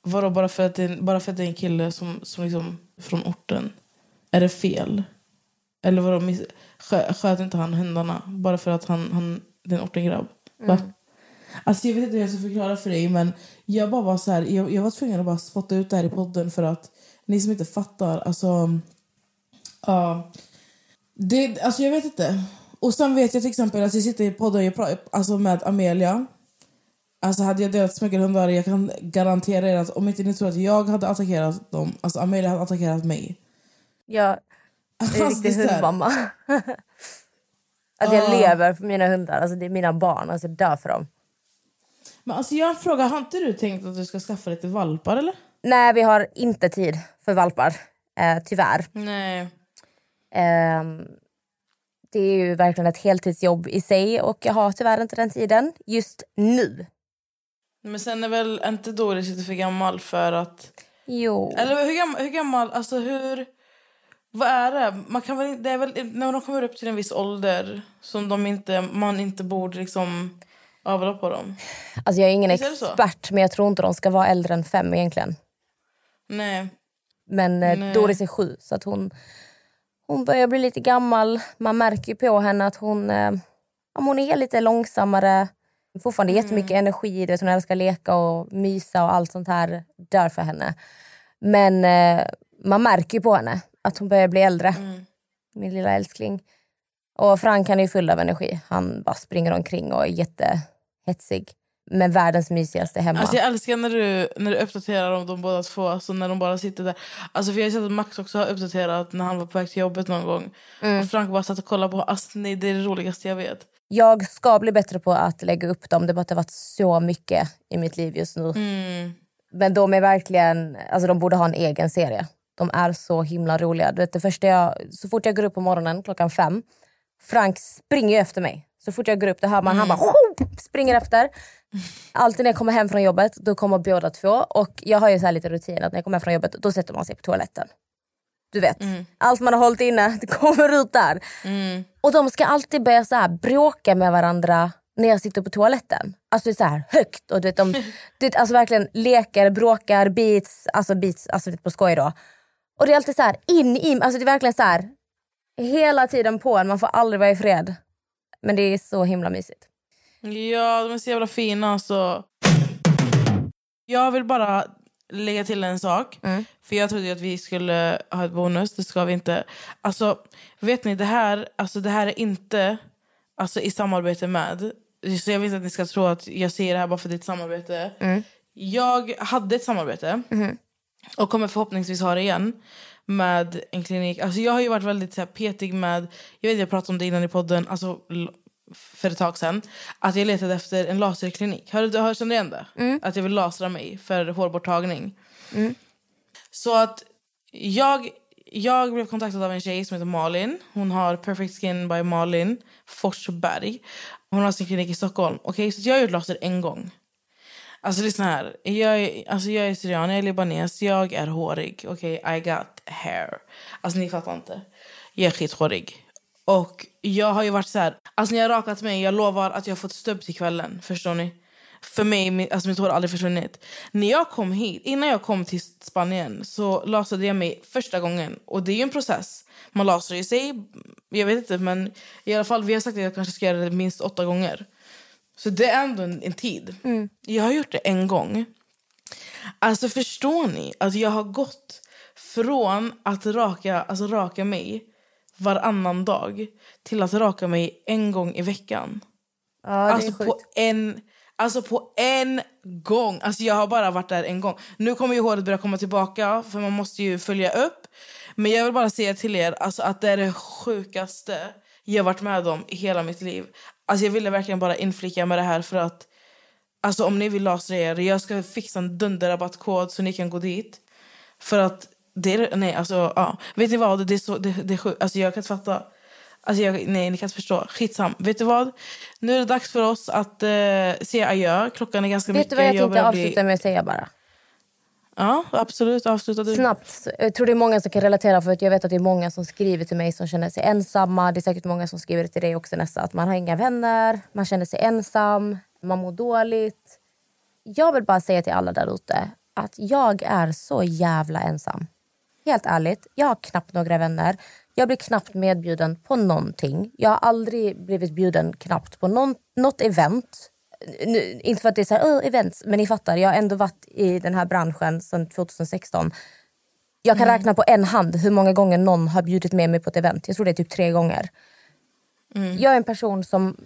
vadå, bara, för att det, bara för att det är en kille som, som liksom från orten, är det fel? Eller vadå, miss, skö, sköt inte han hundarna bara för att han, han det är en ortengrabb? Mm. Alltså jag vet inte hur jag ska förklara för dig men jag bara var så här, jag, jag var tvungen att bara spotta ut det här i podden för att ni som inte fattar, alltså ja. det, alltså jag vet inte. Och sen vet jag till exempel att jag sitter i podden jag pra, alltså med Amelia. Alltså hade jag delat smuggelhundar, jag kan garantera er att om inte ni tror att jag hade attackerat dem, alltså Amelia hade attackerat mig. En Alltså, det är så här- hundmamma. alltså jag Ja. lever för mina hundar, alltså det är mina barn, alltså jag dör för dem. Men alltså jag frågar, har inte du tänkt att du ska skaffa lite valpar eller? Nej, vi har inte tid för valpar. Eh, tyvärr. Nej. Ehm, det är ju verkligen ett heltidsjobb i sig och jag har tyvärr inte den tiden just nu. Men sen är väl inte Doris lite för gammal för att... Jo. Eller hur gammal, hur gammal, alltså hur... Vad är det? Man kan väl, det är väl när de kommer upp till en viss ålder som de inte, man inte borde liksom avla på dem. Alltså jag är ingen Visst är det så? expert men jag tror inte de ska vara äldre än fem egentligen. Nej. Men eh, Nej. Doris är sju så att hon, hon börjar bli lite gammal. Man märker ju på henne att hon, eh, ja, hon är lite långsammare. Fortfarande Mm. jättemycket energi. Vet, hon älskar leka och mysa och allt sånt här. Dör för henne. Men eh, man märker ju på henne att hon börjar bli äldre. Mm. Min lilla älskling. Och Frank han är ju full av energi. Han bara springer omkring och är jättehetsig. Men världens mysigaste hemma. Alltså jag älskar när du, när du uppdaterar om de båda två, alltså när de bara sitter där. Alltså för jag har sett att Max också har uppdaterat när han var på väg till jobbet någon gång. Mm. Och Frank bara satt och kollade på, alltså nej, det är det roligaste jag vet. Jag ska bli bättre på att lägga upp dem. Det har varit så mycket i mitt liv just nu. Mm. Men de är verkligen, alltså de borde ha en egen serie. De är så himla roliga. Du vet, det första jag, så fort jag går upp på morgonen klockan fem, Frank springer efter mig. Så fort jag går upp, då hör man han bara "Ho!" springer efter. Alltid när jag kommer hem från jobbet, då kommer båda två. Och jag har ju så lite rutin att när jag kommer hem från jobbet, då sätter man sig på toaletten. Du vet, allt man har hållit inne det kommer ut där. Och de ska alltid börja så här bråka med varandra när jag sitter på toaletten. Alltså det är så här högt och du vet, de, du vet, alltså verkligen leker, bråkar, beats, alltså beats, alltså på skoj då. Och det är alltid så här in i, alltså det är verkligen så här hela tiden på en, man får aldrig vara i fred. Men det är så himla mysigt. Ja, de är så jävla fina. Alltså. Jag vill bara lägga till en sak. Mm. För Jag trodde att vi skulle ha ett bonus. Det ska vi inte. Alltså, vet ni, det här, alltså, det här är inte alltså, i samarbete med... Så Jag vill inte att ni ska tro att jag säger det här bara för ett samarbete. Mm. Jag hade ett samarbete Mhm. Och kommer förhoppningsvis ha det igen med en klinik. Alltså jag har ju varit väldigt så här, petig med, jag vet jag pratade om det innan i podden, alltså för ett tag sedan, att jag letade efter en laserklinik. Har du har, känner igen det? Mm. Att jag vill lasra mig för hårborttagning. Mm. Så att jag, jag blev kontaktad av en tjej som heter Malin. Hon har Perfect Skin by Malin Forsberg. Hon har sin klinik i Stockholm. Okej, så jag har gjort laser en gång. Alltså lyssna här. Jag är, alltså, jag är syrian, jag är libanes, jag är hårig. Okej, okay? I got hair. Alltså ni fattar inte. Jag är skithårig. Och jag har ju varit så här, alltså när jag har rakat mig, jag lovar att jag har fått stubb till kvällen. Förstår ni? För mig, alltså mitt hår har aldrig försvunnit. När jag kom hit, innan jag kom till Spanien så lasade jag mig första gången. Och det är ju en process. Man lasar ju sig, jag vet inte men i alla fall vi har sagt att jag kanske ska göra det minst åtta gånger. Så det är ändå en, en tid. Jag har gjort det en gång. Alltså förstår ni att jag har gått från att raka, alltså raka mig varannan dag till att raka mig en gång i veckan. Ja, alltså, sjukt. på en, alltså på en gång. Alltså jag har bara varit där en gång. Nu kommer ju håret börja komma tillbaka för man måste ju följa upp. Men jag vill bara säga till er alltså, att det är det sjukaste jag har varit med om i hela mitt liv. Alltså jag ville verkligen bara inflika med det här för att Alltså om ni vill lasra er, jag ska fixa en dunderrabattkod så ni kan gå dit. För att det är, nej alltså ja. Vet ni vad, det är så, det, det är sjukt. Alltså jag kan inte fatta. Alltså jag, nej ni kan inte förstå. Skitsam. Vet du vad? Nu är det dags för oss att eh, säga adjö. Klockan är ganska Vet mycket. du vad jag tänkte bli- avsluta med att säga bara? Ja absolut, avsluta du. Snabbt. Jag tror det är många som kan relatera för att jag vet att det är många som skriver till mig som känner sig ensamma. Det är säkert många som skriver till dig också Nessa. Att man har inga vänner, man känner sig ensam, man mår dåligt. Jag vill bara säga till alla där ute att jag är så jävla ensam. Helt ärligt, jag har knappt några vänner. Jag blir knappt medbjuden på någonting. Jag har aldrig blivit bjuden knappt på någon, något event. Nu, inte för att det är så här, "Åh, events, men ni fattar. Jag har ändå varit i den här branschen sedan 2016. Jag kan räkna på en hand hur många gånger någon har bjudit med mig på ett event. Jag tror det är typ tre gånger. Jag är en person som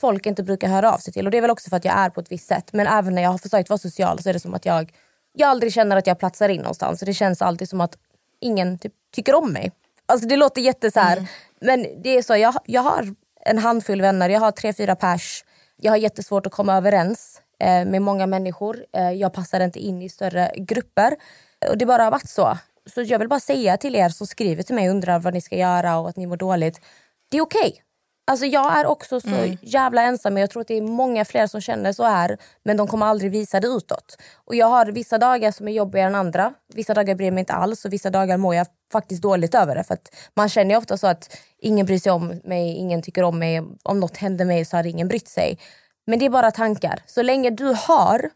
folk inte brukar höra av sig till. Och Det är väl också för att jag är på ett visst sätt. Men även när jag har försökt vara social så är det som att jag, jag aldrig känner att jag platsar in någonstans. Det känns alltid som att ingen typ, tycker om mig. Alltså Det låter jätte så här, Men det är så, jag, jag har en handfull vänner. Jag har tre, fyra pers. Jag har jättesvårt att komma överens eh, med många människor. Eh, jag passar inte in i större grupper. Och Det bara har varit så. Så jag vill bara säga till er som skriver till mig och undrar vad ni ska göra och att ni mår dåligt. Det är okej. Alltså jag är också så Mm. jävla ensam. Jag tror att det är många fler som känner så här. Men de kommer aldrig visa det utåt. Och jag har vissa dagar som är jobbigare än andra. Vissa dagar bryr jag mig inte alls och vissa dagar mår jag faktiskt dåligt över det. För man känner ofta så att ingen bryr sig om mig, ingen tycker om mig. Om något händer mig så hade ingen brytt sig. Men det är bara tankar. Så länge du har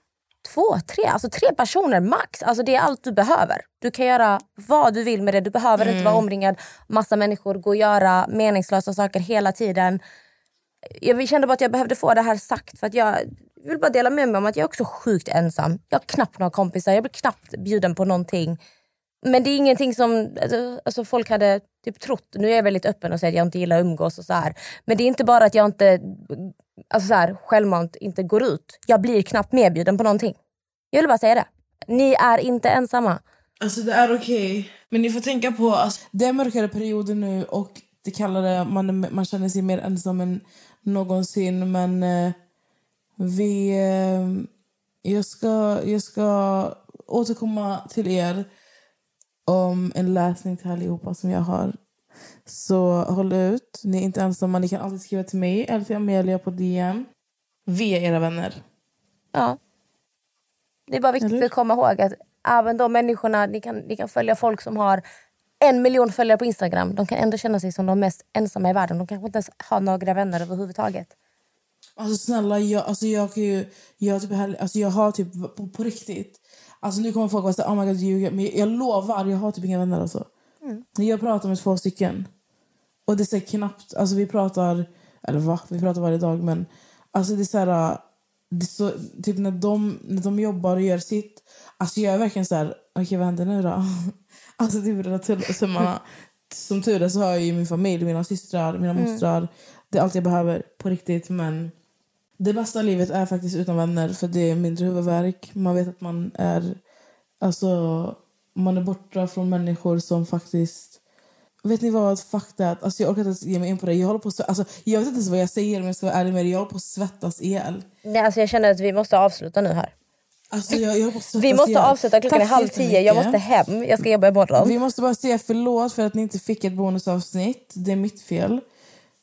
två, tre, alltså tre personer max. Alltså det är allt du behöver. Du kan göra vad du vill med det. Du behöver inte Mm. vara omringad massa människor, gå och göra meningslösa saker hela tiden. Jag kände bara att jag behövde få det här sagt för att jag vill bara dela med mig om att jag är också sjukt ensam. Jag har knappt några kompisar, jag blir knappt bjuden på någonting. Men det är ingenting som alltså, alltså folk hade typ trott. Nu är jag väldigt öppen och säger att jag inte gillar att umgås och så här. Men det är inte bara att jag inte alltså så här, självmant inte går ut. Jag blir knappt medbjuden på någonting. Jag vill bara säga det. Ni är inte ensamma. Alltså det är okej. Men ni får tänka på... Alltså, det är mörkare perioder nu och det kallade, man, man känner sig mer ensam än någonsin. Men eh, vi... Eh, jag, ska, jag ska återkomma till er om en läsning till allihopa som jag har. Så håll ut. Ni är inte ensamma. Ni kan alltid skriva till mig eller till Amelia på DM. Vi är era vänner. Ja. Det är bara viktigt att komma ihåg att även de människorna, ni kan, ni kan följa folk som har en miljon följare på Instagram. De kan ändå känna sig som de mest ensamma i världen. De kanske inte ens har några vänner överhuvudtaget. Alltså snälla, jag, alltså, jag kan ju... Jag, typ, alltså, jag har typ på, på riktigt... Alltså nu kommer folk vara såhär, oh my god ljuger. Men jag, jag lovar, jag har typ inga vänner alltså. Jag pratar med två stycken. Och det är så knappt, alltså vi pratar, eller va, vi pratar varje dag men alltså det är så här, det är så, typ när de, när de jobbar och gör sitt, alltså jag är verkligen så här, okej vad händer nu då? alltså typ rullar tull- tummarna. Som tur är så har jag ju min familj, mina systrar, mina Mm. mostrar. Det är allt jag behöver på riktigt men det bästa livet är faktiskt utan vänner för det är mindre huvudvärk. Man vet att man är, alltså man är borta från människor som faktiskt Vet ni vad? Fuck that. Alltså jag orkar inte ens ge mig in på det. Jag, håller på alltså, jag vet inte ens vad jag säger om jag ska vara ärlig med det. Jag håller på att svettas ihjäl. Nej, alltså jag känner att vi måste avsluta nu här. Alltså jag, jag svettas Vi måste ihjäl. avsluta klockan Tack är halv tio. Jag måste hem. Jag ska jobba imorgon. Vi måste bara säga förlåt för att ni inte fick ett bonusavsnitt. Det är mitt fel.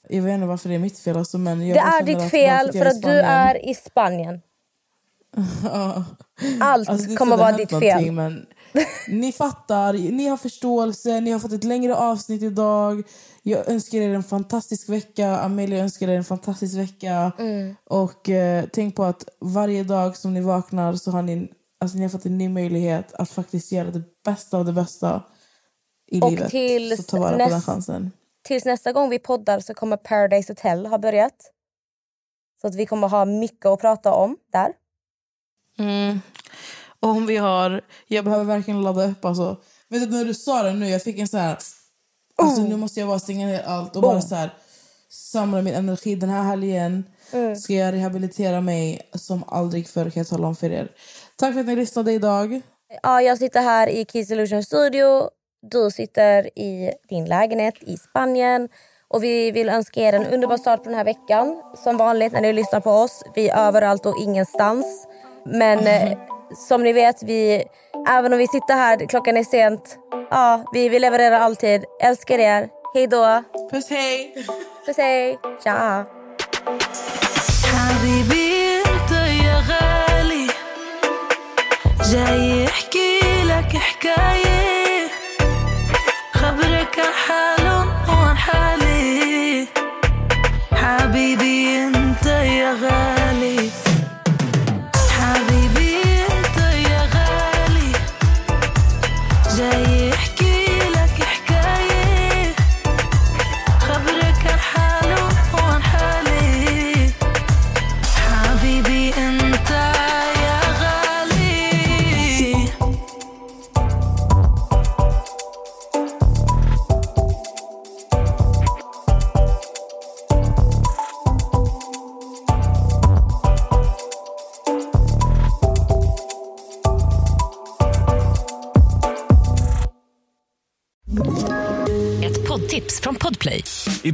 Jag vet inte varför det är mitt fel. Alltså, men jag Det är ditt fel för att du är i Spanien. Allt Alltså, kommer vara ditt fel. Men ni fattar, ni har förståelse, ni har fått ett längre avsnitt idag. Jag önskar er en fantastisk vecka. Amelia önskar er en fantastisk vecka. Mm. Och eh, tänk på att varje dag som ni vaknar så har ni, alltså, ni har fått en ny möjlighet att faktiskt göra det bästa av det bästa i Och livet. tills så ta vara på den näst- chansen. Tills nästa gång vi poddar så kommer Paradise Hotel ha börjat. Så att vi kommer ha mycket att prata om där. Mm. Om vi har... Jag behöver verkligen ladda upp. Alltså. Vet du, när du sa det nu, jag fick en så här... Alltså, Nu måste jag bara stänga ner allt och bara så här, samla min energi. Den här helgen ska jag rehabilitera mig som aldrig förr kan jag tala om för er. Tack för att ni lyssnade idag. Ja, jag sitter här i Key Solution Studio. Du sitter i din lägenhet i Spanien. Och Vi vill önska er en underbar start på den här veckan. Som vanligt när ni lyssnar på oss. Vi är överallt och ingenstans. Men eh, som ni vet, vi, även om vi sitter här, klockan är sent. Ja, vi, vi levererar alltid. Älskar er. Hej då. Puss hej. Puss hej. Tja. حبيبي انت يا غالي جاي